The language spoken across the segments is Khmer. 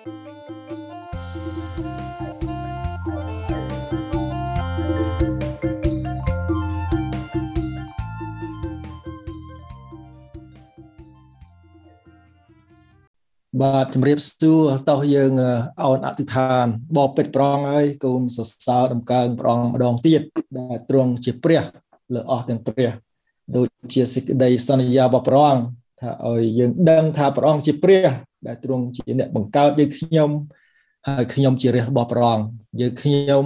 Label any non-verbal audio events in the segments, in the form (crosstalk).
បាទជំរាបសួរតោះយើងអោនអធិដ្ឋានបបពេជ្រប្រងហើយកូនសរសើរដំកើងព្រះអង្គម្ដងទៀតដែលទ្រង់ជាព្រះលើអស់ទាំងព្រះដូចជាសេចក្តីសន្យារបស់ព្រះអង្គ ថាឲ្យយើងដឹងថាព្រះអង្គជាព្រះ ដែលទ្រង់ជាអ្នកបង្កើតយើងខ្ញុំហើយខ្ញុំជារាជរបស់ព្រះអង្គយើងខ្ញុំ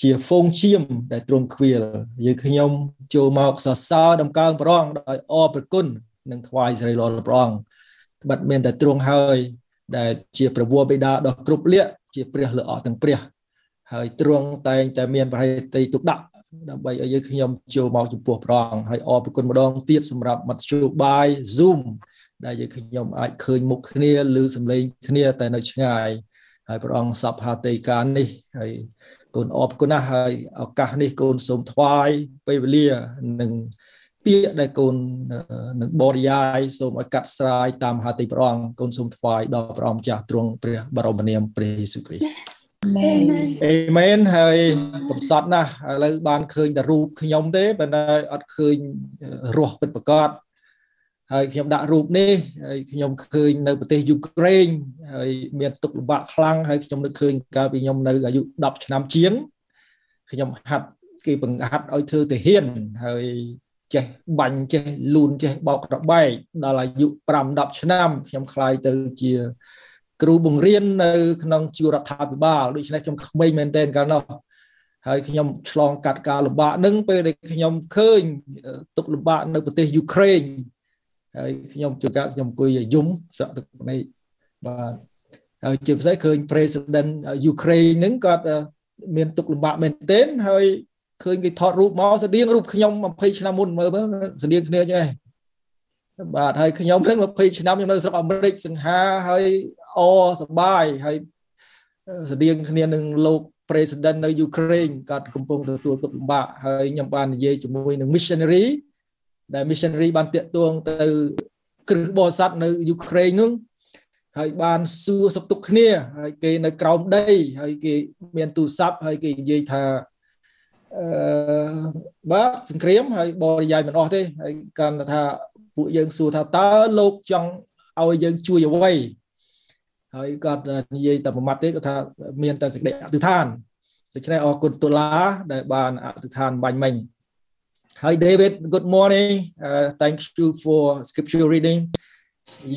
ជាហ្វូងឈាមដែលទ្រង់ខ្វៀលយើងខ្ញុំចូលមកសរសើរដំកើងព្រះអង្គដោយអរព្រគុណនិងថ្វាយសិរីល្អដល់ព្រះអង្គត្បិតមានតែទ្រង់ហើយដែលជាប្រវោបិតាដ៏គ្រប់លក្ខជាព្រះលើអស់ទាំងព្រះ ហើយទ្រង់តែងតែមានប្រហេតីទុកដាក់ ដើម្បីឲ្យយើងខ្ញុំចូលមកចំពោះព្រះអង្គហើយអរគុណម្ដងទៀតសម្រាប់មធ្យោបាយ Zoom ដែលយើងខ្ញុំអាចឃើញមុខគ្នាឬសម្លេងគ្នាតែនៅឆ្ងាយហើយព្រះអង្គសពហាតីការនេះហើយកូនអរគុណណាស់ហើយឱកាសនេះកូនសូមថ្វាយពេលវេលានិងពាក្យដែលកូននឹងបរិយាយសូមឲ្យកាត់ស្រាយតាមហាតិព្រះអង្គកូនសូមថ្វាយដល់ព្រះអង្គចាស់ទ្រង់ព្រះបរមនាមព្រះយេស៊ូវគ្រីស្ទមែន អេមែនហើយកំសត់ណាស់ឥឡូវបានឃើញតែរូបខ្ញុំទេប៉ុន្តែអត់ឃើញរស់ពិតប្រាកដហើយខ្ញុំដាក់រូបនេះហើយខ្ញុំឃើញនៅប្រទេសយូក្រែនហើយមានទុកលំបាកខ្លាំងហើយខ្ញុំនឹកឃើញកាលពីខ្ញុំនៅអាយុ10ឆ្នាំជាងខ្ញុំហាត់គេបង្ហាត់ឲ្យធ្វើទាហានហើយចេះបាញ់ចេះលូនចេះបោកក្របែកដល់អាយុ5 10ឆ្នាំខ្ញុំខ្លាយទៅជា គ្រូបង្រៀននៅក្នុងជួររដ្ឋាភិបាលដូច្នេះខ្ញុំក្មេងមែនទែនកាលនោះហើយខ្ញុំឆ្លងកាត់ការលំបាកនឹងពេលដែលខ្ញុំឃើញទុកលំបាកនៅប្រទេសយូក្រែនហើយខ្ញុំជួនកាលខ្ញុំអង្គុយយំស្រក់ទឹកភ្នែកបាទហើយជាពិសេសឃើញ president យូក្រែនហ្នឹងគាត់មានទុកលំបាកមែនទែនហើយឃើញគេថតរូបមកស្តៀងរូបខ្ញុំ20ឆ្នាំមុនមើលមើលស្តៀងគ្នាចឹងឯងបាទហើយខ្ញុំនឹង20ឆ្នាំខ្ញុំនៅស្រុកអាមេរិកសង្ហាហើយ អសបាយហើយស្តៀងគ្នានឹងលោក president នៅយូក្រែនគាត់កំពុងទទួលទុក្ខលំបាកហើយខ្ញុំបាននិយាយជាមួយនឹង missionary ដែល missionary បានតាក់ទងទៅគ្រឹះបរិស័ទនៅយូក្រែននោះហើយបានសួរសុខទុក្ខគ្នា ហើយគេនៅក្រោមដី ហើយគេមានទូរស័ព្ទហើយគេនិយាយថាអឺបាទសង្គ្រាមហើយបរិយាយមិនអស់ទេហើយកាន់ថាពួកយើងសួរថាតើលោកចង់ឲ្យយើងជួយអ្វី ហើយគាត់និយាយតែមួយម៉ាត់ទេគាត់ថាមានតែសេចក្តីអធិដ្ឋានដូច្នេះអរគុណតុលាដែលបានអធិដ្ឋានបាញ់មិញ Hi David good morning uh, thank you for scripture reading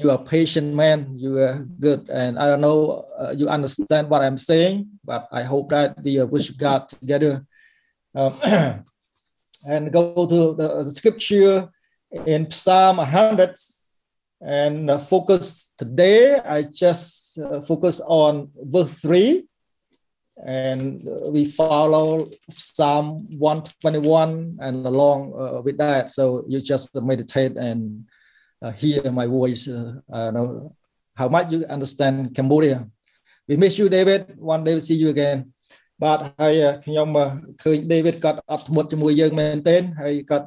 you are patient man you are good and I don't know uh, you understand what I'm saying but I hope that we worship God together um, (clears throat) and go to the, the, scripture in Psalm 100 and uh, focus today. I just uh, focus on verse 3 and we follow Psalm 121 and along uh, with that. So you just meditate and uh, hear my voice. Uh, I don't know how much you understand Cambodia. We miss you, David. One day we'll see you again. បាទហើយខ្ញុំឃើញ David គាត់អត់ធ្មត់ជាមួយយើងមែនទែនហើយគាត់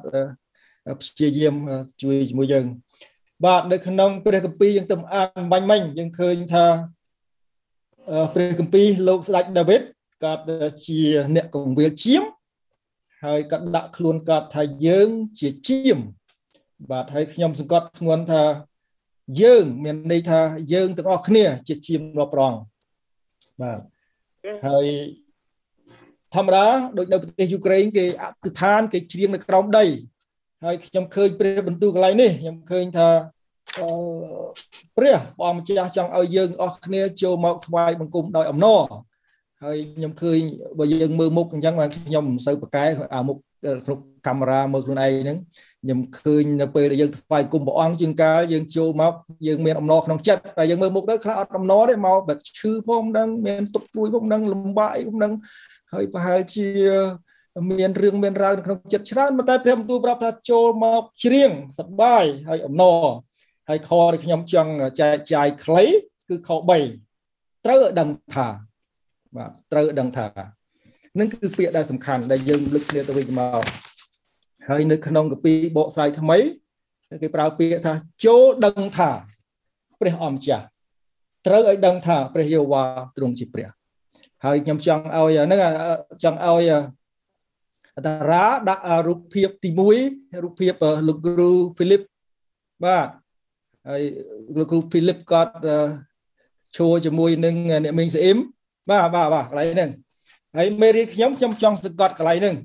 ព្យាយាមជួយជាមួយយើង បាទនៅក្នុងព្រះគម្ពីរយើងទៅអានបាញ់មិញយើងឃើញថាព្រះគម្ពីរលោកស្ដេចដាវីតគាត់ជាអ្នកកងវិលជាមហើយគាត់ដាក់ខ្លួនគាត់ថាយើងជាជាមបាទហើយខ្ញុំសង្កត់ធ្ងន់ថាយើង មានន័យថាយើងទាំងអស់គ្នា ជាជាមរបស់ព្រះអង្គបាទហើយធម្មតាដូចនៅប្រទេសយូក្រែនគេអធិដ្ឋានគេច្រៀងនៅក្រោមដី ហើយខ្ញុំឃើញព្រះបន្ទូលកន្លែងនេះខ្ញុំឃើញថាព្រះព្រះម្ចាស់ចង់ឲ្យយើងអស់គ្នាចូលមកថ្វាយបង្គំដោយអំណរហើយខ្ញុំឃើញបើយើងមើលមុខអញ្ចឹងបានខ្ញុំមិនសូវប្រកែអាមុខក្នុងកាមេរ៉ាមើលខ្លួនឯងហ្នឹងខ្ញុំឃើញនៅពេលដែលយើងថ្វាយគុំព្រះអង្គជាងកាលយើងចូលមកយើងមានអំណរក្នុងចិត្តតែយើងមើលមុខទៅខ្លះអត់អំណរទេមកបែបឈឺផងមិនដឹងមានទុកព្រួយផងមិនដឹងលំបាកអីផងមិនដឹងហើយប្រហែលជា មានរឿងមានរ៉ាវក្នុងចិត្តច្រើនប៉ុន្តែព្រះបន្ទូលប្រាប់ថាចូលមកច្រៀងសប្បាយហើយអំណរហើយខដែលខ្ញុំចង់ចែកចាយខ្លីគឺខ3ត្រូវឲ្យដឹងថាបាទត្រូវឲ្យដឹងថានឹងគឺពាក្យដែលសំខាន់ដែលយើងលើកគ្នាទៅវិញមកហើយនៅក្នុងកពីបកស្រាយថ្មីគេប្រើពាក្យថាចូលដឹងថាព្រះអម្ចាស់ត្រូវឲ្យដឹងថាព្រះយេហូវ៉ាទ្រង់ជាព្រះហើយខ្ញុំចង់ឲ្យហ្នឹងចង់ឲ្យ តារាដាក់រូបភាពទី1រូបភាពលោកគ្រូហ្វីលីបបាទហើយលោកគ្រូហ្វីលីបគាត់ឈួរជាមួយនឹងអ្នកមីងស្អ៊ីមបាទបាទបាទកន្លែងហ្នឹងហើយមេរៀនខ្ញុំខ្ញុំចង់សង្កត់កន្លែងហ្នឹង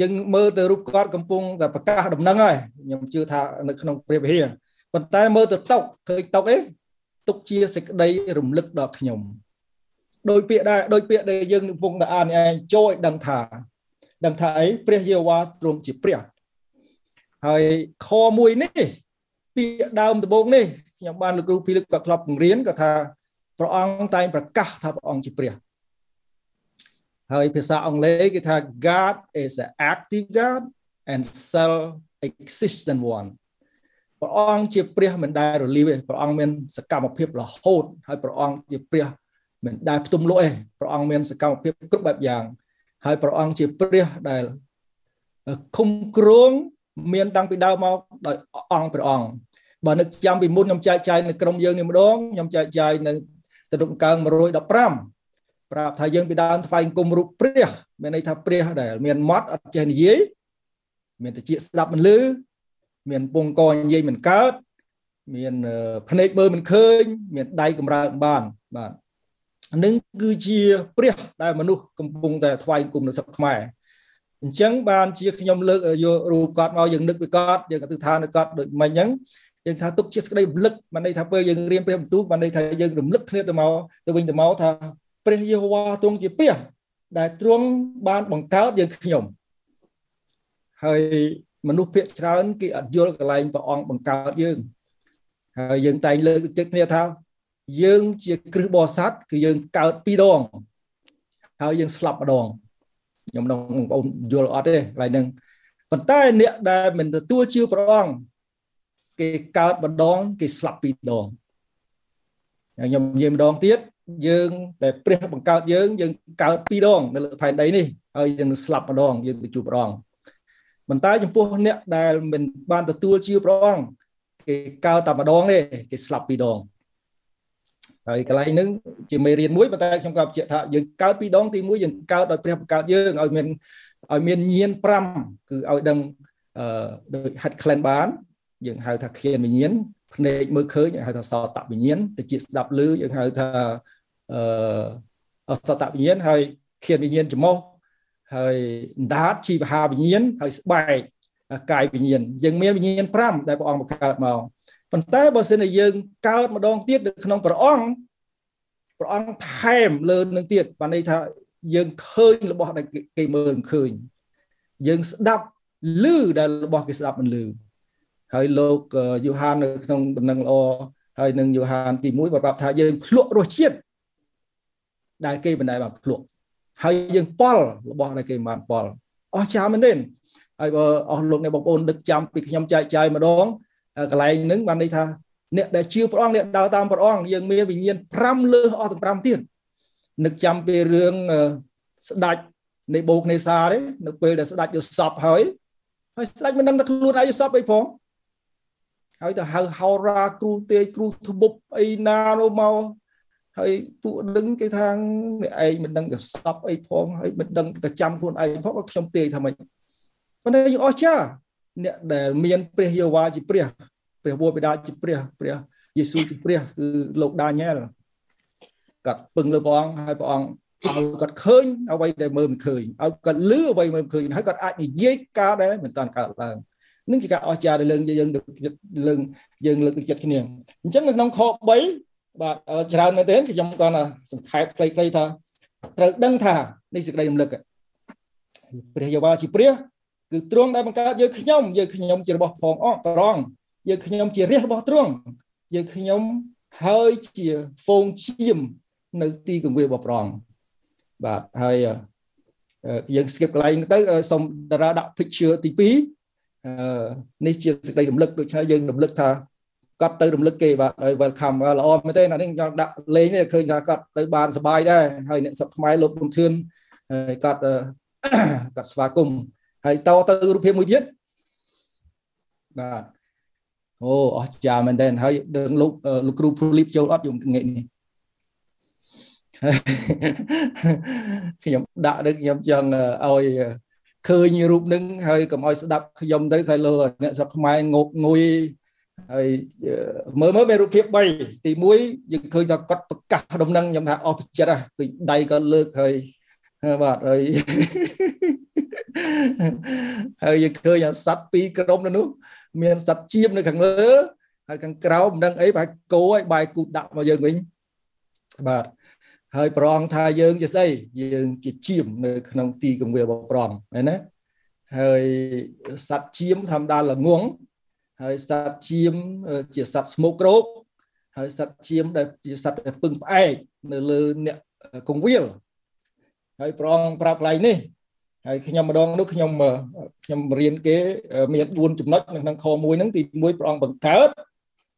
យើងមើលទៅរូបគាត់កំពុងតែប្រកាសដំណឹងហើយខ្ញុំជឿថានៅក្នុងព្រះវិហារប៉ុន្តែមើលទៅតុកឃើញតុកអីទុកជាសេចក្តីរំលឹកដល់ខ្ញុំដោយពាក្យដែរដោយពាក្យដែលយើងកំពុងតែអានឯងចូលឲ្យដឹងថា ដឹងថាអីព្រះយេហូវ៉ាទ្រង់ជាព្រះហើយខមួយនេះពាក្យដើមដំបូងនេះខ្ញុំបានលោកគ្រូភីលីបក៏ធ្លាប់បង្រៀនក៏ថាព្រះអង្គតែងប្រកាសថាព្រះអង្គជាព្រះហើយភាសាអង់គ្លេសគេថា God is an active God and self existent one ព្រះអង្គជាព្រះមិនដែលរលាវទេព្រះអង្គមានសកម្មភាពរហូតហើយព្រះអង្គជាព្រះមិនដែលផ្ទុំលក់ទេព្រះអង្គមានសកម្មភាពគ្រប់បែបយ៉ាង ហើយព្រះអង្គជាព្រះដែលគុំគ្រងមានតាំងពីដើមមកដោយអង្គព្រះអង្គបើនឹកចាំពីមុនខ្ញុំចែកចាយនៅក្រុមយើងនេះម្ដងខ្ញុំចែកចាយនៅទតុកើង115ប្រាប់ថាយើងពីដើមថ្វាយគុំរូបព្រះមានន័យថាព្រះដែល មានមាត់អត់ចេះនិយាយមានតិចស្ដាប់មិនលឺមានពងកនិយាយមិនកើតមានភ្នែកមើលមិនឃើញ មានដៃកម្រើកបានបាទ នឹងគឺជាព្រះដែលមនុស្សកំពុងតែថ្វាយគុំនៅស្រុកខ្មែរអញ្ចឹងបានជាខ្ញុំលើកយករូបគាត់មកយើងនឹកពីគាត់យើងក៏ទិដ្ឋាននៅគាត់ដូចមិញអញ្ចឹងយើងថាទុកជាស្ក្តីរំលឹកបានន័យថាពេលយើងរៀនព្រះបន្ទូលបានន័យថាយើងរំលឹកគ្នាទៅមកទៅវិញទៅមកថាព្រះយេហូវ៉ាទ្រង់ជាព្រះដែលទ្រង់បានបង្កើតយើងខ្ញុំហើយមនុស្សភាគច្រើនគេអត់យល់កន្លែងព្រះអង្គបង្កើតយើងហើយយើងតែងលើកទឹកគ្នាថា យើងជាគ្រឹះបរិស័ទគឺយើងកើតពីរដងហើយយើងស្លាប់ម្ដងខ្ញុំនឹងបងប្អូនយល់អត់ទេកន្លែងហ្នឹងប៉ុន្តែអ្នកដែលមិនទទួលជឿព្រះអង្គគេកើតម្ដងគេស្លាប់ពីរដងខ្ញុំនិយាយម្ដងទៀតយើងតែព្រះបង្កើតយើងយើងកើតពីរដងនៅលើផែនដីនេះហើយយើងនឹងស្លាប់ម្ដងយើងទៅជួបព្រះអង្គប៉ុន្តែចំពោះអ្នកដែលមិនបានទទួលជឿព្រះអង្គគេកើតតែម្ដងទេគេស្លាប់ពីរដង ហើយកន្លែងហ្នឹងជាមេរៀនមួយប៉ុន្តែខ្ញុំក៏បញ្ជាក់ថាយើងកើតពីរដងទី1យើងកើតដោយព្រះបង្កើតយើងឲ្យមានឲ្យមានញាណ5គឺឲ្យដឹងអឺដោយហាត់ក្លែនបាន យើងហៅថាឃានវិញ្ញាណភ្នែកមើលឃើញហៅថាសតវិញ្ញាណទៅជាស្ដាប់ឮយើងហៅថាអឺសតវិញ្ញាណហើយឃានវិញ្ញាណច្រមុះហើយអណ្ដាតជីវហាវិញ្ញាណហើយស្បែកកាយវិញ្ញាណយើងមានវិញ្ញាណ5ដែលព្រះអង្គបង្កើតមក ប៉ុន្តែបើសិនជាយើងកើតម្ដងទៀតនៅក្នុងព្រះអង្គព្រះអង្គថែមលើនឹងទៀតបានន័យថាយើងឃើញរបស់ដែលគេមើលមិនឃើញយើងស្ដាប់ឮដែលរបស់គេស្ដាប់មិនឮហើយលោកយូហាននៅក្នុងដំណឹងល្អហើយនឹងយូហានទី1បានប្រាប់ថាយើងភ្លក់រសជាតិដែលគេមិនដែលបានភ្លក់ហើយយើងប៉ល់របស់ដែលគេបានប៉ល់អស់ចាមែនទេហើយបើអស់លោកអ្នកបងប្អូនដឹកចាំពីខ្ញុំចែកចាយម្ដង កន្លែងហ្នឹងបានន័យថាអ្នកដែលជឿព្រះអង្គអ្នកដើរតាមព្រះអង្គយើងមានវិញ្ញាណ5លើសអស់ទាំង5ទៀតនឹកចាំពីរឿងស្ដាច់នៃបូកនេសាទេនៅពេលដែលស្ដាច់ទៅសពហើយហើយស្ដាច់មិនដឹងថាខ្លួនឯងសពអីផងហើយទៅហៅហោរាគ្រូទេគ្រូធ្បុបអីណានោះមកហើយពួកដឹងគេថាអ្នកឯងមិនដឹងទៅសពអីផងហើយមិនដឹងទៅចាំខ្លួនឯងផងខ្ញុំទេថាម៉េចប៉ុន្តែយើងអស្ចារ្យ អ្នកដែលមានព្រះយេហូវ៉ាជាព្រះព្រះវរបិតាជាព្រះព្រះយេស៊ូវជាព្រះគឺលោកដានីយ៉ែលគាត់ពឹងលើព្រះអង្គហើយព្រះអង្គឲ្យគាត់ឃើញអ្វីដែលមើលមិនឃើញឲ្យគាត់លឺអ្វីមើលមិនឃើញហើយគាត់អាចនិយាយការដែលមិនតាន់កើតឡើងនឹងជាការអស្ចារ្យដែលយើងយើងលើកយើងលើកទឹកចិត្តគ្នាអញ្ចឹងនៅក្នុងខ3បាទច្រើនមែនទេខ្ញុំគាត់ថាសង្ខេបខ្លីៗថាត្រូវដឹងថានេះសេចក្តីរំលឹកព្រះយេហូវ៉ាជាព្រះ គឺទ្រង់ដែលបង្កើតយើងខ្ញុំយើងខ្ញុំជារបស់ផងអត្រង់យើងខ្ញុំជារាជរបស់ទ្រង់យើងខ្ញុំហើយជាហ្វូងឈាមនៅទីគង្វាលរបស់ព្រះអង្គបាទហើយយើង skip កន្លែងទៅសូមតារាដាក់ picture ទី2នេះជាសេចក្តីរំលឹកដូច្នេះយើងរំលឹកថាគាត់ទៅរំលឹកគេបាទហើយ welcome ល្អមែនទេអានេះខ្ញុំដាក់លេងនេះឃើញថាគាត់ទៅបានសុបាយដែរហើយអ្នកសុខខ្មែរលោកលំធឿនហើយគាត់គាត់ស្វាគមន៍ ហើយតទៅរូបភាពមួយទៀតបាទអូអស្ចារ្យមែនទែនហើយដឹងលោកលោកគ្រូភូលីបចូលអត់យំងាកនេះខ្ញុំដាក់នឹងខ្ញុំចង់ឲ្យឃើញរូបនឹងហើយកុំឲ្យស្ដាប់ខ្ញុំទៅហើយលើអ្នកស្រុកខ្មែរងប់ងុយហើយមើលមើលមានរូបភាព3ទី1យើងឃើញថាគាត់ប្រកាសដំណឹងខ្ញុំថាអស់ចិត្តហ่ะគឺដៃគាត់លើកហើយ បាទហើយហើយយើងឃើញសត្វពីរក្រុមនៅនោះមានសត្វជៀមនៅខាងលើហើយខាងក្រោមមិនដឹងអីបែរគោឲ្យបែរគូដាក់មកយើងវិញបាទហើយប្រងថាយើងជាស្អីយើងជាជៀមនៅក្នុងទីកងវារបស់ប្រងឃើញណាហើយសត្វជៀមធម្មតាល្ងងហើយសត្វជៀមជាសត្វស្មោកគ្រោកហើយសត្វជៀមដែលជាសត្វដែលពឹងផ្អែកនៅលើអ្នកកងវាល ហើយប្រងប្រាប់កន្លែងនេះហើយខ្ញុំម្ដងនោះខ្ញុំខ្ញុំរៀនគេមាន4ចំណុចនៅក្នុងខ1ហ្នឹងទី1ព្រះអង្គបង្កើត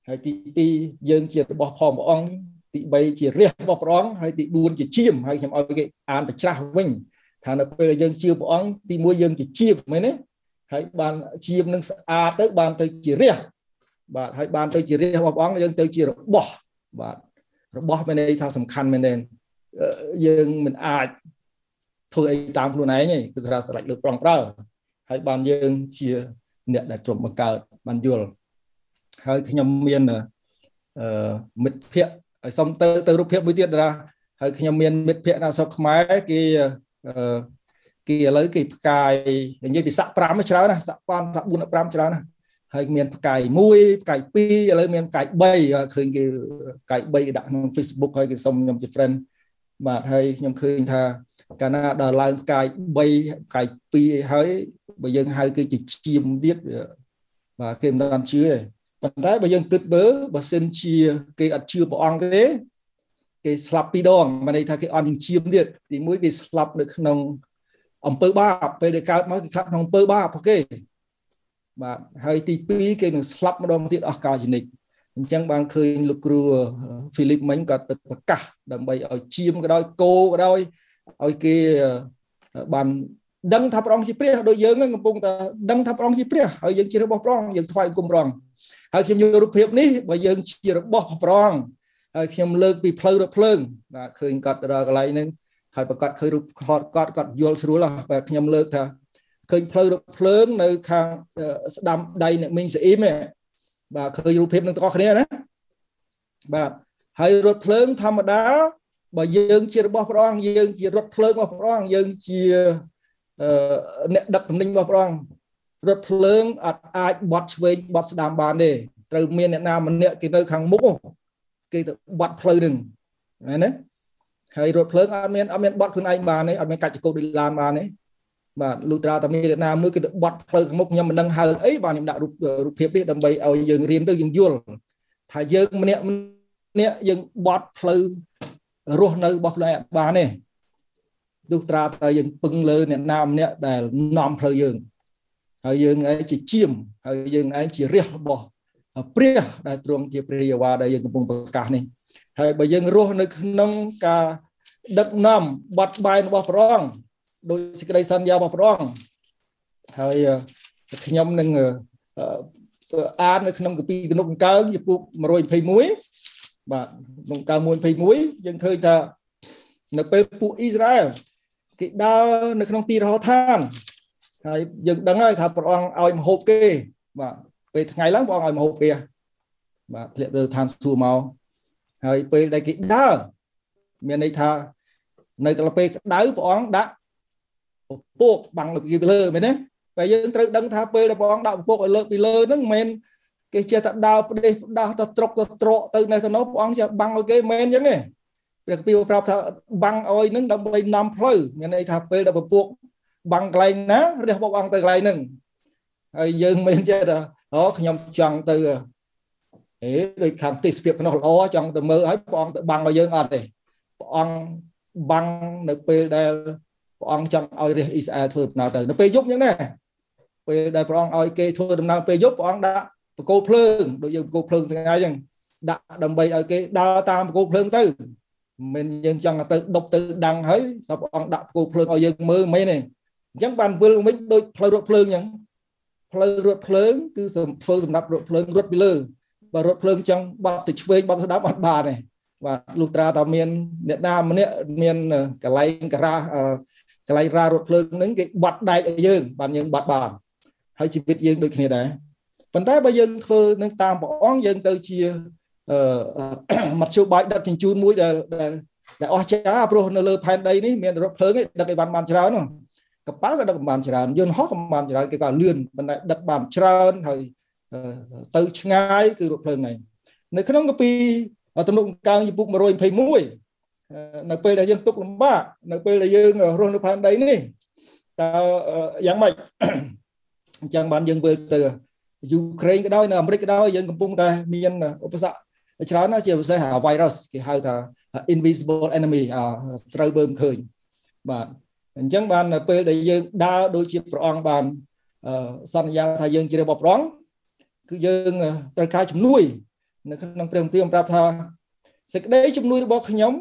ហើយទី2យើងជារបស់ផងព្រះអង្គទី3ជារះរបស់ព្រះអង្គហើយទី4ជាជាមហើយខ្ញុំឲ្យគេអានប្រច្រាស់វិញថានៅពេលយើងជឿព្រះអង្គទី1យើងជាជាមមែនទេហើយបានជាមនឹងស្អាតទៅបានទៅជារះបាទហើយបានទៅជារះរបស់ព្រះអង្គយើងទៅជារបស់បាទរបស់មានន័យថាសំខាន់មែនទេយើងមិនអាច ធ្វើអីតាមខ្លួនឯងទេគឺថាស្រេចលើកប្រងប្រើហើយបានយើងជាអ្នកដែលទ្រពបង្កើតបានយល់ហើយខ្ញុំមានអឺមិត្តភ័ក្តិហើយសុំទៅទៅរូបភាពមួយទៀតតាហើយខ្ញុំមានមិត្តភ័ក្តិនៅស្រុកខ្មែរគេអឺគេឥឡូវគេផ្កាយនិយាយពីសាក់5ច្រើនណាសាក់5សាក់4 5ច្រើនណាហើយមានផ្កាយ1ផ្កាយ2ឥឡូវមានផ្កាយ3ឃើញគេផ្កាយ3ដាក់ក្នុង Facebook ហើយគេសុំខ្ញុំជា friend បាទហើយខ្ញុំឃើញថា កាលណាដល់ឡើងផ្កាយ3ផ្កាយ2ហើយបើយើងហៅគឺជាជាមទៀតបាទគេមិនបានជឿទេប៉ុន្តែបើយើងគិតមើលបើសិនជាគេអត់ជឿព្រះអង្គទេគេស្លាប់ពីរដងមានន័យថាគេអត់នឹងជាមទៀតទីមួយគេស្លាប់នៅក្នុងអំពើបាបពេលដែលកើតមកគេស្លាប់ក្នុងអំពើបាបអូខេបាទហើយទី2គេនឹងស្លាប់ម្ដងទៀតអស់កលជនិតអញ្ចឹងបានឃើញលោកគ្រូហ្វីលីបមិញក៏ទៅប្រកាសដើម្បីឲ្យជាមក៏ដោយគោក៏ដោយ ឲ្យគេបានដឹងថាព្រះអង្គជាព្រះដូចយើងកំពុងតែដឹងថាព្រះអង្គជាព្រះហើយយើងជារបស់ព្រះអង្គយើងថ្វាយគុំព្រះអង្គហើយខ្ញុំយករូបភាពនេះបើយើងជារបស់ព្រះអង្គហើយខ្ញុំលើកពីផ្លូវរថភ្លើងបាទឃើញគាត់ទៅដល់កន្លែងហ្នឹងហើយប្រកាសឃើញរូបថតគាត់គាត់យល់ស្រួលហ៎បាទខ្ញុំលើកថាឃើញផ្លូវរថភ្លើងនៅខាងស្ដាំដៃអ្នកមីងសាអ៊ីមបាទឃើញរូបភាពនឹងទាំងអស់គ្នាណាបាទហើយរថភ្លើងធម្មតា បើយើងជារបស់ព្រះអង្គយើងជារថភ្លើងរបស់ព្រះអង្គយើងជាអ្នកដឹកទំនិញរបស់ព្រះអង្គរថភ្លើងអត់អាចបត់ឆ្វេងបត់ស្ដាំបានទេត្រូវមានអ្នកណាម្នាក់គេនៅខាងមុខគេទៅបត់ផ្លូវនឹងមែនទេហើយរថភ្លើងអត់មានអត់មានបត់ខ្លួនឯងបានទេអត់មានកាច់ចកោដូចឡានបានទេបាទលុត្រាតាមានអ្នកណាមួយគេទៅបត់ផ្លូវខាងមុខខ្ញុំមិនដឹងហៅអីបាទខ្ញុំដាក់រូបរូបភាពនេះដើម្បីឲ្យយើងរៀនទៅយើងយល់ថាយើងម្នាក់ម្នាក់យើងបត់ផ្លូវ រស់នៅរបស់ខ្លួនឯងបានទេទោះត្រាតែយើងពឹងលើអ្នកណាម្នាក់ដែលនាំផ្លូវយើងហើយយើងឯងជាជាមហើយយើងឯងជារះរបស់ព្រះដែលទ្រង់ជាព្រះយេហូវ៉ាដែលយើងកំពុងប្រកាសនេះហើយបើយើងរស់នៅក្នុងការដឹកនាំបត់បែនរបស់ព្រះអង្គដោយសេចក្តីសន្យារបស់ព្រះអង្គហើយខ្ញុំនឹងអាននៅក្នុងកាពីទំនុកកើងជាពុក121 បាទក្នុងកើ121យើងឃើញថានៅពេលពួកអ៊ីស្រាអែលគេដើរនៅក្នុងទីរហឋានហើយយើងដឹងហើយថាព្រះអង្គឲ្យមហូបគេបាទពេលថ្ងៃឡើងព្រះអង្គឲ្យមហូបគេបាទធ្លាក់លើឋានសួគ៌មកហើយពេលដែលគេដើរមានន័យថានៅកលពេលក្តៅព្រះអង្គដាក់ពពកបាំងលើពីលើមែនទេតែយើងត្រូវដឹងថាពេលដែលព្រះអង្គដាក់ពពកឲ្យលើពីលើហ្នឹងមិនមែន គេចេះតែដើរផ្ដេសផ្ដាស់ទៅត្រុកទៅត្រកទៅនៅទៅនោះព្រះអង្គចេះបាំងឲ្យគេមិនអញ្ចឹងទេព្រះគម្ពីរប្រាប់ថាបាំងឲ្យនឹងដើម្បីនាំផ្លូវមានន័យថាពេលដែលពពកបាំងកន្លែងណារះព្រះអង្គទៅកន្លែងហ្នឹងហើយយើងមិនចេះថាអូខ្ញុំចង់ទៅអេដូចខាងទេសភាពភ្នោះល្អចង់ទៅមើលឲ្យព្រះអង្គទៅបាំងឲ្យយើងអត់ទេព្រះអង្គបាំងនៅពេលដែលព្រះអង្គចង់ឲ្យរាជអ៊ីស្រាអែលធ្វើដំណើរទៅនៅពេលយប់អញ្ចឹងណាពេលដែលព្រះអង្គឲ្យគេធ្វើដំណើរពេលយប់ព្រះអង្គដាក់ បកោភ្លើងដូចយើងបកោភ្លើងស្ងាយអញ្ចឹងដាក់ដើម្បីឲ្យគេដើរតាមបកោភ្លើងទៅមិនយើងចង់ទៅដប់ទៅដាំងហើយសពអង្គដាក់បកោភ្លើងឲ្យយើងមើលមិនទេអញ្ចឹងបានវិលវិញដូចផ្លូវរថភ្លើងអញ្ចឹងផ្លូវរថភ្លើងគឺធ្វើសម្រាប់រថភ្លើងរត់ពីលើបើរថភ្លើងចង់បាត់ទៅឆ្វេងបាត់ទៅស្ដាប់អត់បានទេបាទលុះត្រាតែមានអ្នកណាម្នាក់មានកន្លែងការ៉ាកន្លែងរ៉ារថភ្លើងហ្នឹងគេបាត់ដែកឲ្យយើង បានយើងបាត់បានហើយជីវិតយើងដូចគ្នាដែរ ប៉ុន្តែបើយើងធ្វើនឹងតាមព្រះអង្គយើងទៅជាអឺមធ្យោបាយដឹកជញ្ជូនមួយដែលដែលអស្ចារ្យព្រោះនៅលើផែនដីនេះមានរថភ្លើងឯដឹកឲ្យបានបានច្រើននោះកប៉ាល់ក៏ដឹកបានច្រើនយន្តហោះក៏បានច្រើនគេក៏លឿនប៉ុន្តែដឹកបានច្រើនហើយទៅឆ្ងាយគឺរថភ្លើងហ្នឹងនៅក្នុងកាពីទំនុកកើងចំពុក121នៅពេលដែលយើងទុកលំបាកនៅពេលដែលយើងរស់នៅផែនដីនេះតើយ៉ាងម៉េចអញ្ចឹងបានយើងវិលទៅ យូក្រែនក៏ដោយនៅអាមេរិកក៏ដោយយើងកំពុងតែមានឧបសគ្គច្រើនណាស់ជាពិសេស virus គេហៅថា invisible enemy ត្រូវបើមិនឃើញបាទអញ្ចឹងបាននៅពេលដែលយើងដើរដូចជាព្រះអង្គបានសន្យាថាយើងជារបស់ព្រះអង្គគឺយើងត្រូវការជំនួយ នៅក្នុងព្រះគម្ពីរប្រាប់ថាសេចក្តីជំនួយរបស់ខ្ញុំ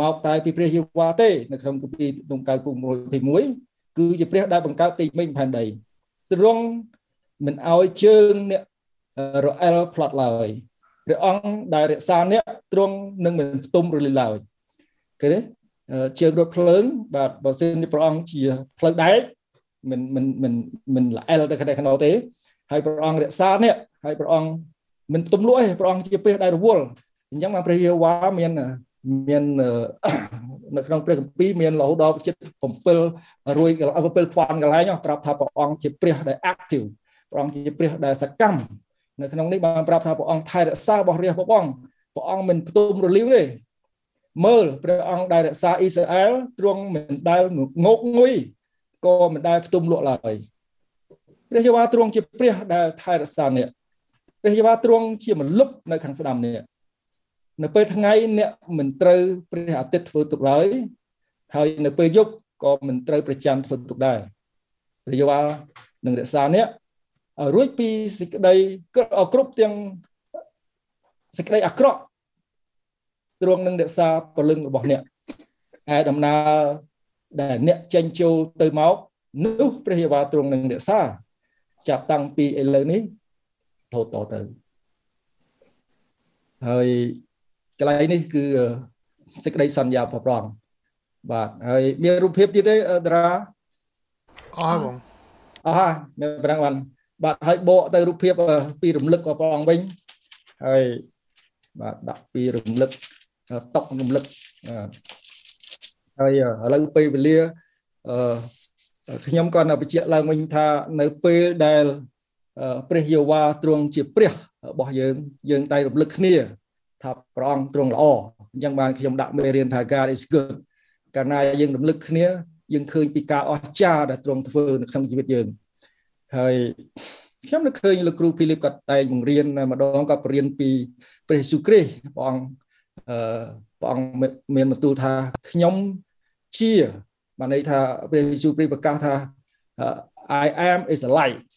មកតែពីព្រះយេហូវ៉ាទេនៅក្នុងគម្ពីរក្នុងកាយពុ121គឺជាព្រះដែលបង្កើតទីមេឃផែនដីទ្រង់ មិនអោយជើងអ្នករអិលផ្លាត់ឡើយព្រះអង្គដែលរក្សាអ្នកទ្រង់នឹងមិនផ្ទុំរលីឡើយឃើញទេជើងរថភ្លើងបាទបើសិនជាព្រះអង្គជាផ្លូវដែកមិនមិនមិនមិនល្អិលទៅខាងក្នុងទេ ហើយព្រះអង្គរក្សាអ្នកហើយព្រះអង្គមិនផ្ទុំលក់ទេព្រះអង្គជាព្រះដែលរវល់អញ្ចឹងមកព្រះយេហូវ៉ាមានមាននៅក្នុងព្រះគម្ពីរមានរហូតដល់ចិត្ត7រួយ7000កន្លែងប្រាប់ថាព្រះអង្គជាព្រះដែល active ព្រះអង្គជាព្រះដែលសកម្មនៅក្នុងនេះបានប្រាប់ថាព្រះអង្គថែរក្សារបស់រាជព្រះអង្គព្រះអង្គមិនផ្ទុំរលាវទេមើលព្រះអង្គដែលរក្សាអ៊ីស្រាអែលទ្រង់មិនដែលងោកងុយក៏មិនដែលផ្ទុំលក់ឡើយព្រះយេហូវ៉ាទ្រង់ជាព្រះដែលថែរក្សាអ្នកព្រះយេហូវ៉ាទ្រង់ជាមលុបនៅខាងស្ដាំនេះនៅពេលថ្ងៃអ្នកមិនត្រូវព្រះអាទិត្យធ្វើទុកឡើយហើយនៅពេលយប់ក៏មិនត្រូវព្រះច័ន្ទធ្វើទុកដែរព្រះយេហូវ៉ានឹងរក្សាអ្នក រួចពីសេចក្តីគ្រប់ទាំងសេចក្តីអាក្រក់ទ្រង់នឹងរក្សាពលឹងរបស់អ្នកឯដំណើរដែលអ្នកចេញចូលទៅមកនោះព្រះយេហូវ៉ាទ្រង់នឹងរក្សាចាប់តាំងពីឥឡូវនេះរហូតតទៅហើយកន្លែងនេះគឺសេចក្តីសន្យាប្រប្រងបាទហើយមានរូបភាពទៀតទេតារាអស់បងអស់ហើយមានប្រាំងបាន បាទហើយបកទៅរូបភាពពីរំលឹកព្រះអង្គវិញហើយបាទដាក់ពីរំលឹកតករំលឹកហើយឥឡូវពេលវេលាអឺខ្ញុំក៏នៅបញ្ជាក់ឡើងវិញថានៅពេលដែលព្រះយេហូវ៉ាទ្រង់ជាព្រះរបស់យើងយើងតែរំលឹកគ្នាថាព្រះអង្គទ្រង់ល្អអញ្ចឹងបានខ្ញុំដាក់មេរៀនថា God is good កាលណាយើងរំលឹកគ្នាយើងឃើញពីការអស្ចារ្យដែលទ្រង់ធ្វើនៅក្នុងជីវិតយើង ហើយខ្ញុំនឹកឃើញលោកគ្រូភីលីបគាត់តែងបង្រៀនម្ដងគាត់បរៀនពីព្រះយេស៊ូវគ្រីស្ទព្រះអង្គអឺព្រះអង្គមានបន្ទូលថាខ្ញុំជាបានន័យថាព្រះយេស៊ូវគ្រីស្ទប្រកាសថា I am is a light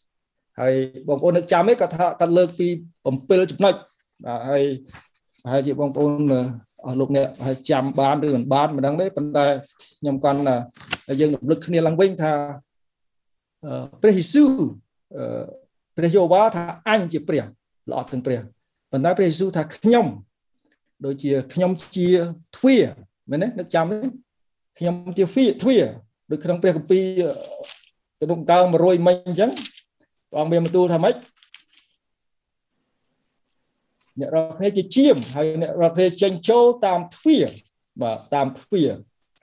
ហើយបងប្អូននឹកចាំទេគាត់ថាគាត់លើកពី7ចំណុចបាទហើយប្រហែលជាបងប្អូនអស់លោកអ្នកហើយចាំបានឬមិនបានមិនដឹងទេប៉ុន្តែខ្ញុំគាត់យើងរំលឹកគ្នាឡើងវិញថា ព្រះយេស៊ូវព្រះយេហូវ៉ាថាអញជាព្រះល្អទាំងព្រះប៉ុន្តែព្រះយេស៊ូវថាខ្ញុំដូចជាខ្ញុំជាទ្វាមែនទេនឹកចាំទេខ្ញុំជាទ្វាដូចក្នុងព្រះគម្ពីរទំនុកកើ100មិញអញ្ចឹងព្រះអង្គមានបន្ទូលថាម៉េចអ្នករាល់គ្នាជាជាមហើយអ្នករាល់គ្នាចេញចូលតាមទ្វារបាទតាមទ្វារ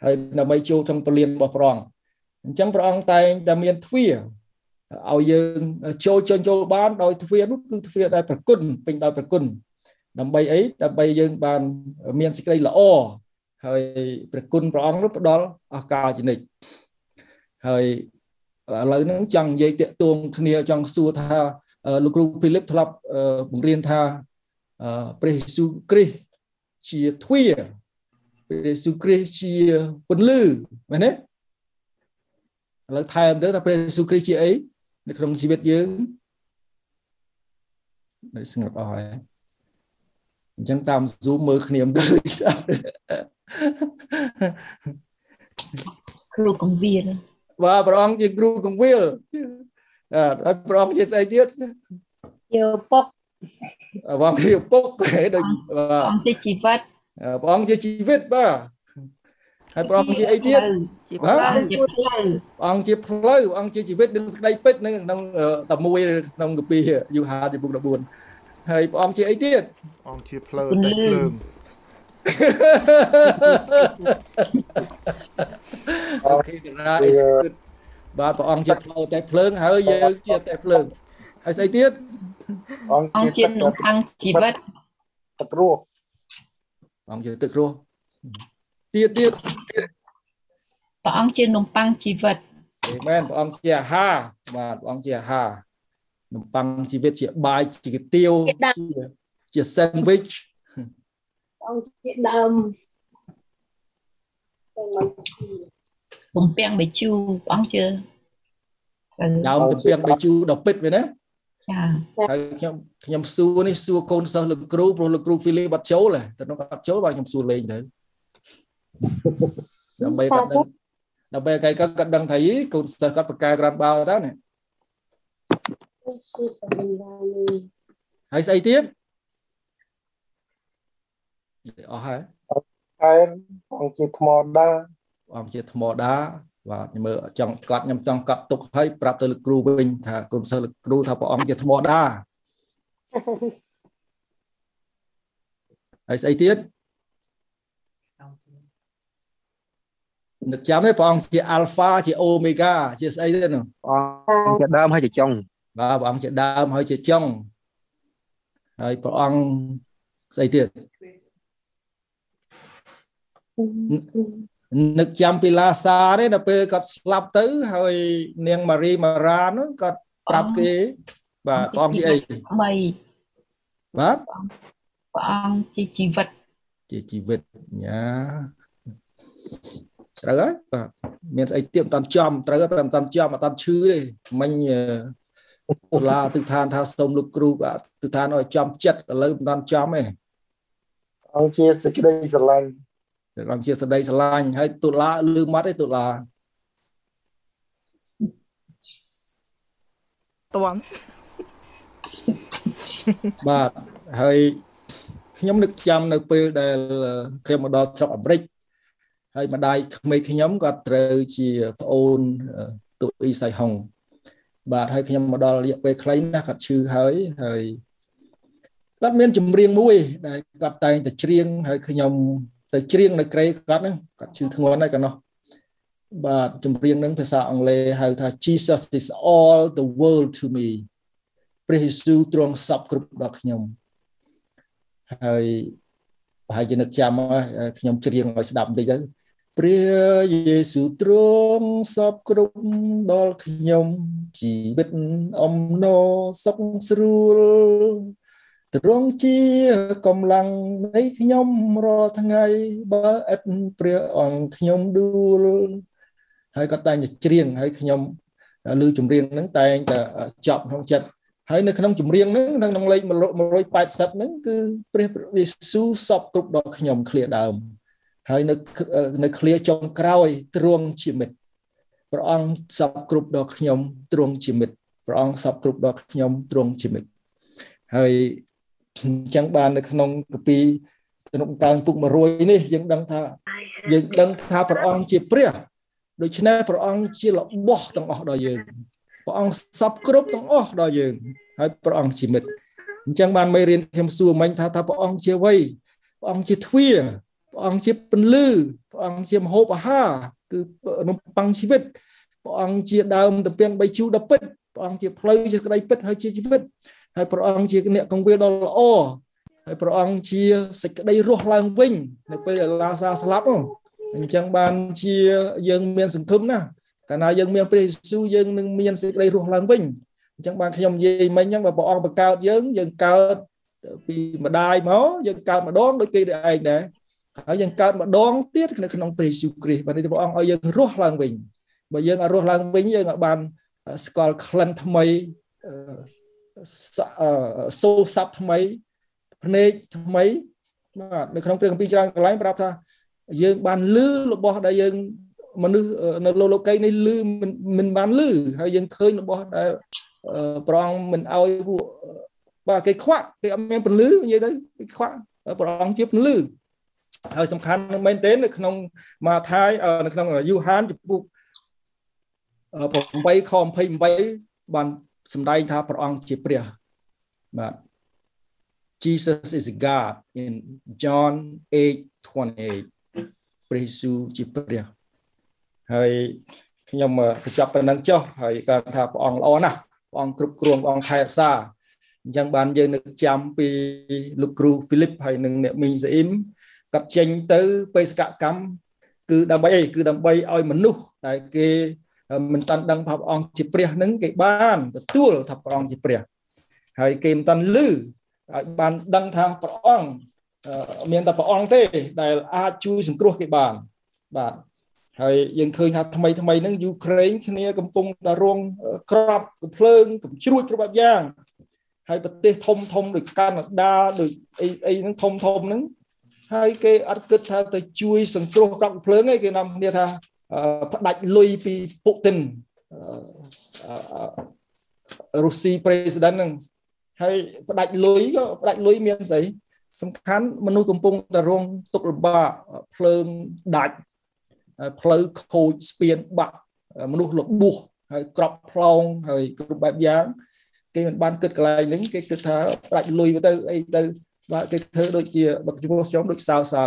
ហើយដើម្បីចូលក្នុងពលានរបស់ព្រះអង្គ អញ្ចឹងព្រះអង្គតែងតែមានទ្វារឲ្យយើងចូលចេញចូលបានដោយទ្វារនោះគឺទ្វារដែលប្រគុណពេញដោយប្រគុណដើម្បីអីដើម្បីយើងបានមានសេចក្តីល្អហើយព្រះគុណព្រះអង្គនោះផ្ដល់ឱកាសជានិច្ចហើយឥឡូវហ្នឹងចង់និយាយតាក់ទងគ្នាចង់សួរថាលោកគ្រូភីលីបធ្លាប់បង្រៀនថាព្រះយេស៊ូវគ្រីស្ទជាទ្វារព្រះយេស៊ូវគ្រីស្ទជាពន្លឺមែនទេ ឥឡូវថែមទៅថាព្រះយេស៊ូវគ្រីស្ទជាអីនៅក្នុងជីវិតយើងនៅស្ងប់អស់ហើយអញ្ចឹងតាម Zoom មើលគ្នាមិនដឹងស្អាតគ្រូកងវាលបាទព្រះអង្គជាគ្រូកងវាលអើហើយព្រះអង្គជាស្អីទៀតជាពុកព្រះអង្គជាពុកគេដូចបាទអង្គជាជីវិតព្រះអង្គជាជីវិតបាទ ហើយព្រះអង្គជាអីទៀតជាហ៎ផ្លូវជាផ្លូវព្រះអង្គជាផ្លូវព្រះអង្គជាជីវិតនិងសេចក្តីពិតនៅក្នុង11ក្នុងកាពីយូហាទីពុក14ហើយព្រះអង្គជាអីទៀតអង្គជាផ្លូវតែភ្លើងអូខេតារា is good បាទព្រះអង្គជាផ្លូវតែភ្លើងហើយយើងជាតែភ្លើងហើយស្អីទៀតអង្គអង្គជាជាទឹកនំប៉័ងជីវិតទឹករស់ព្រះអង្គជាទឹករស់ ទៀតទៀតព្រះអង្គជានំប៉័ងជីវិតអេមែនព្រះអង្គជាអាហារបាទព្រះអង្គជាអាហារនំប៉័ងជីវិតជាបាយជាគុយទាវជាជា sandwich អង្គជាដើមតែមិនទំពាំងបេជូព្រះអង្គជាត្រូវដើមទំពាំងបីជូរដល់ពិតវាណាចាហើយខ្ញុំខ្ញុំសួរនេះសួរកូនសិស្សលោកគ្រូព្រោះលោកគ្រូហ្វីលីបាត់ចូលហ៎តែនោះគាត់ចូលបាទខ្ញុំសួរលេងទៅ ដើម្បីគាត់ដឹងដើម្បីគេគាត់គាត់ដឹងថាយីកូនសិស្សគាត់បកកែក្រាន់បោតើណាជួយតែមិនបាននេះហើយស្អីទៀតអស់ហើយខែនអង្គជាថ្មដាអង្គជាធម្មតាបាទខ្ញុំមើលចង់កត់ខ្ញុំចង់កត់ទុកឲ្យប្រាប់ទៅលោកគ្រូវិញថាកូនសិស្សលោកគ្រូថាព្រះអង្គជាធម្មតាហើយស្អីទៀត នឹកចាំទេព្រះអង្គជា alpha ជា omega ជាស្អីទេនោះអង្គជាដើមហើយជាចុងបាទព្រះអង្គជាដើមហើយជាចុងហើយព្រះអង្គស្អីទៀតនឹកចាំពីឡាសាទេដល់ពេលគាត់ស្លាប់ទៅ ហើយនាងម៉ារីម៉ារ៉ានោះគាត់ប្រាប់គេបាទព្រះអង្គជាអីថ្មីបាទព្រះអង្គជាជីវិតជាជីវិតញ៉ា ត្រូវហើយបាទមានស្អីទៀតមិនតាន់ចំត្រូវហើយតែមិនតាន់ចំមិនតាន់ឈឺទេមិញអឺតុលាទិដ្ឋានថាសូមលោកគ្រូក៏ទិដ្ឋានឲ្យចំចិត្តឥឡូវមិនតាន់ចំទេអង្គជាសេចក្តីស្រឡាញ់អង្គជាសដីស្រឡាញ់ហើយតុលាលឺមាត់ទេតុលាតួងបាទហើយខ្ញុំនឹកចាំនៅពេលដែលខ្ញុំមកដល់ស្រុកអាមេរិក ហើយម្ដាយក្មេកខ្ញុំគាត់ត្រូវជាប្អូនទូអ៊ីសៃហុងបាទហើយខ្ញុំមកដល់រយៈពេលខ្លីណាស់គាត់ឈឺហើយហើយគាត់មានចម្រៀងមួយដែលគាត់តែងតែច្រៀងហើយខ្ញុំទៅច្រៀងនៅក្រេគាត់ហ្នឹងគាត់ឈឺធ្ងន់ហើយកាលនោះបាទចម្រៀងហ្នឹងភាសាអង់គ្លេសហៅថា Jesus is all the world to me ព្រះយេស៊ូវទ្រង់សពគ្រប់ដល់ខ្ញុំហើយប្រហែលជានឹកចាំហើយខ្ញុំច្រៀងឲ្យស្ដាប់បន្តិចទៅ ព្រះយេស៊ូវទ្រង់សពគ្រប់ដល់ខ្ញុំជីវិតអំណរសុខស្រួលទ្រង់ជាកម្លាំងនៃខ្ញុំរាល់ថ្ងៃបើឥតព្រះអង្គខ្ញុំដួលហើយក៏តែងតែច្រៀងហើយខ្ញុំឮចម្រៀងហ្នឹងតែងតែចប់ក្នុងចិត្តហើយនៅក្នុងចម្រៀងហ្នឹងនៅក្នុងលេខ180ហ្នឹងគឺព្រះយេស៊ូវសពគ្រប់ដល់ខ្ញុំឃ្លាដើម ហើយនៅនៅឃ្លាចុងក្រោយទ្រង់ជាមិត្តព្រះអង្គសពគ្រប់ដល់ខ្ញុំទ្រង់ជាមិត្តព្រះអង្គសពគ្រប់ដល់ខ្ញុំទ្រង់ជាមិត្តហើយអញ្ចឹងបាននៅក្នុងកាពីក្នុងតាំងពុក100នេះយើងដឹងថាយើងដឹងថាព្រះអង្គជាព្រះដូច្នេះព្រះអង្គជារបស់ទាំងអស់ដល់យើងព្រះអង្គសពគ្រប់ទាំងអស់ដល់យើង ហើយព្រះអង្គជាមិត្តអញ្ចឹងបានមេរៀនខ្ញុំសួរមិញថាថាព្រះអង្គជាអ្វីព្រះអង្គជាទ្វារ ព្រះអង្គជាពន្លឺព្រះអង្គជាមហូបអាហារគឺនំប៉័ងជីវិតព្រះអង្គជាដើមទំពាំងបីជូរដ៏ពិតព្រះអង្គជាផ្លូវជាក្តីពិតហើយជាជីវិតហើយព្រះអង្គជាអ្នកកងវាលដ៏ល្អហើយព្រះអង្គជាសេចក្តីរស់ឡើងវិញនៅពេលដែលឡាសាស្លាប់អញ្ចឹងបានជាយើងមានសង្ឃឹមណាស់កាលណាយើងមានព្រះយេស៊ូវយើងនឹងមានសេចក្តីរស់ឡើងវិញអញ្ចឹងបានខ្ញុំនិយាយមិញអញ្ចឹងបើព្រះអង្គបង្កើតយើងយើងកើតពីម្ដាយមកយើងកើតម្ដងដូចគេដូចឯងដែរ ហើយយើងកើតម្ដងទៀតនៅក្នុងព្រះយេស៊ូវគ្រីស្ទបាទនេះព្រះអង្គឲ្យយើងរស់ឡើងវិញបើយើងឲ្យរស់ឡើងវិញយើងអាចបានស្គាល់ក្លិនថ្មីសូរស័ព្ទថ្មីភ្នែកថ្មីបាទនៅក្នុងព្រះគម្ពីរច្រើនកន្លែងប្រាប់ថាយើងបានលឺរបស់ដែលយើងមនុស្សនៅលោកលោកីនេះលឺមិនមិនបានលឺហើយយើងឃើញរបស់ដែលប្រងមិនឲ្យពួកបាទគេខ្វាក់គេអត់មានពលឺនិយាយទៅគេខ្វាក់ព្រះអង្គជាពលឺ ហើយសំខាន់មែនទែននៅក្នុងម៉ាថាយនៅក្នុងយូហានចំពុក8ខ28បានសម្ដែងថាព្រះអង្គជាព្រះបាទ Jesus is God in John 8:28ព្រះយេស៊ូវជាព្រះហើយខ្ញុំបញ្ចប់ប៉ុណ្្នឹងចុះហើយគាត់ថាព្រះអង្គល្អណាស់ព្រះអង្គគ្រប់គ្រងព្រះអង្គថែរក្សាអញ្ចឹងបានយើងនឹកចាំពីលោកគ្រូហ្វីលីបហើយនិងអ្នកមីងសាអ៊ីម គាត់ចេញទៅបេសកកម្មគឺដើម្បីអីគឺដើម្បីឲ្យមនុស្សដែលគេមិនតាន់ដឹងថាព្រះអង្គជាព្រះនឹងគេបានទទួលថាព្រះអង្គជាព្រះហើយគេមិនតាន់លឺឲ្យបានដឹងថាព្រះអង្គមានតែព្រះអង្គទេ ដែលអាចជួយសង្គ្រោះគេបានបាទហើយយើងឃើញថាថ្មីថ្មីហ្នឹងយូក្រែនគ្នាកំពុងតែរងក្របកំភ្លើងកំជ្រួចគ្រប់បែបយ៉ាងហើយប្រទេសធំធំដូចកាណាដាដូចអីអីហ្នឹងធំធំហ្នឹង ហើយគេអត់គិតថាទៅជួយ សង្គ្រោះក្របកំភ្លើងឯងគេនាំគ្នាថាផ្ដាច់លុយពីពុតិនរុស្ស៊ី president ហ្នឹងហើយផ្ដាច់លុយក៏ផ្ដាច់លុយមានស្អីសំខាន់មនុស្សកំពុងតែរងទុក្ខលំបាកភ្លើងដាច់ផ្លូវខូចស្ពានបាក់មនុស្សលបួសហើយក្របផ្លោងហើយគ្រប់បែបយ៉ាងគេមិនបានគិតកន្លែងហ្នឹងគេគិតថាប្រាច់លុយទៅអីទៅ បាទគេធ្វើដូចជាបើចំពោះខ្ញុំដូចសើសើ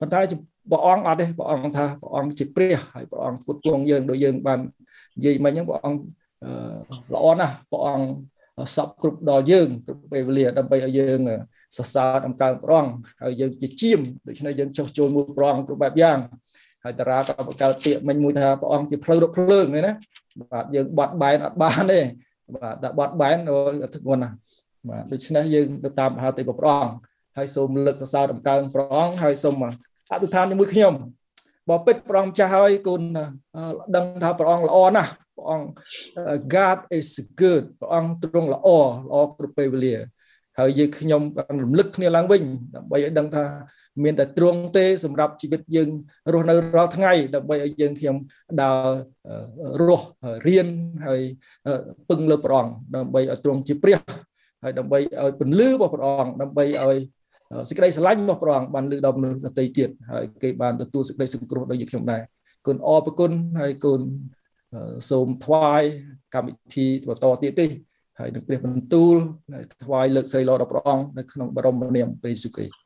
ប៉ុន្តែព្រះអង្គអត់ទេព្រះអង្គថាព្រះអង្គជាព្រះហើយព្រះអង្គពុតគង់យើងដូចយើងបាននិយាយមិញហ្នឹងព្រះអង្គល្អណាស់ព្រះអង្គសពគ្រប់ដល់យើងគ្រប់ពេលវេលាដើម្បីឲ្យយើងសរសើរដំកើងព្រះអង្គហើយយើងជាជាមដូច្នេះយើងចុះចូលមួយព្រះអង្គគ្រប់បែបយ៉ាងហើយតារាក៏បង្កើតពាក្យមិញមួយថាព្រះអង្គជាផ្លូវរកភ្លើងណាបាទយើងបាត់បែនអត់បានទេបាទតែបាត់បែនធ្ងន់ណាស់ បាទដូច្នេះយើងទៅតាមមហាទេពព្រះអង្គហើយសូមលើកសរសើរដំកើងព្រះអង្គហើយសូមអធិដ្ឋានជាមួយខ្ញុំបើពិតព្រះអង្គចាស់ហើយគុណដឹងថាព្រះអង្គល្អណាស់ព្រះអង្គ God is good ព្រះអង្គទ្រង់ល្អល្អគ្រប់ពេលវេលា ហើយយើងខ្ញុំបានរំលឹកគ្នាឡើងវិញដើម្បីឲ្យដឹងថាមានតែទ្រង់ទេសម្រាប់ជីវិតយើងរស់នៅរាល់ថ្ងៃដើម្បីឲ្យយើងខ្ញុំដើររស់រៀនហើយពឹងលើព្រះអង្គដើម្បីឲ្យទ្រង់ជាព្រះ ហើយដើម្បីឲ្យពន្លឺរបស់ព្រះអង្គដើម្បីឲ្យសេចក្តីស្រឡាញ់របស់ព្រះអង្គបានលើដល់មនុស្សដទៃទៀតហើយគេបានទទួលសេចក្តីសង្គ្រោះដោយយើងខ្ញុំដែរគុណអរគុណហើយគុណសូមថ្វាយកម្មវិធីបន្តទៀតទេហើយនឹងព្រះបន្ទូលថ្វាយលើកស្រីល្អដល់ព្រះអង្គនៅក្នុងបរមនាមព្រះយេស៊ូវគ្រីស្ទ